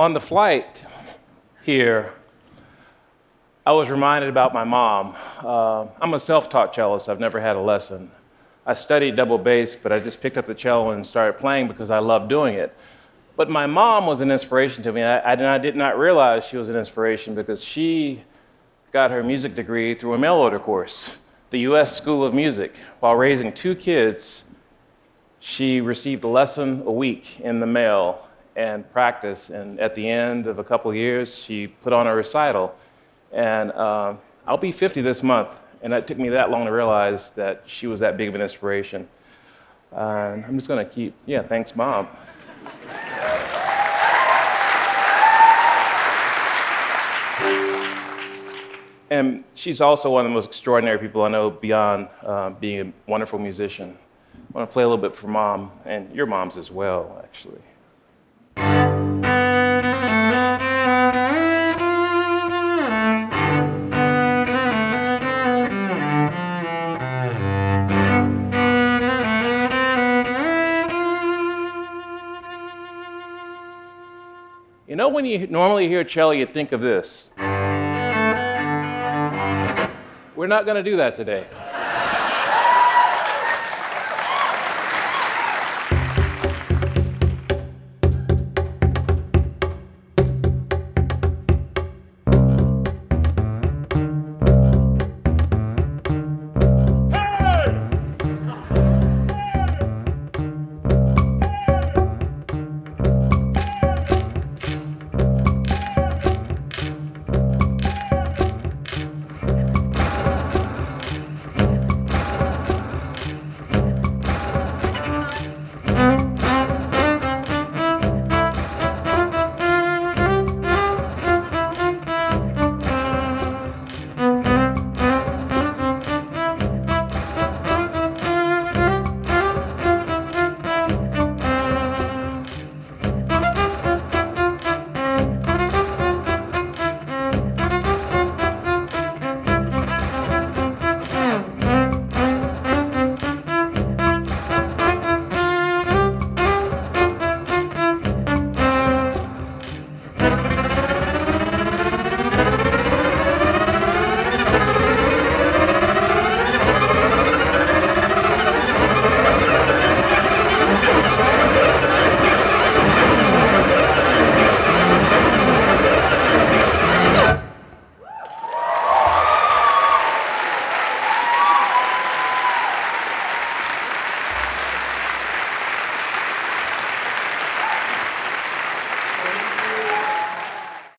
On the flight here, I was reminded about my mom. Uh, I'm a self taught cellist, I've never had a lesson. I studied double bass, but I just picked up the cello and started playing because I loved doing it. But my mom was an inspiration to me. I, I, did not realize she was an inspiration because she got her music degree through a mail order course, the U.S. School of Music. While raising two kids, she received a lesson a week in the mail and practice. And at the end of a couple of years, she put on a recital. And uh, I'll be 50 this month, and it took me that long to realize that she was that big of an inspiration. Uh, I'm just going to keep, yeah, thanks, Mom. And she's also one of the most extraordinary people I know beyond uh, being a wonderful musician. I want to play a little bit for mom, and your mom's as well, actually. Know, when you normally hear cello, you think of this. We're not going to do that today.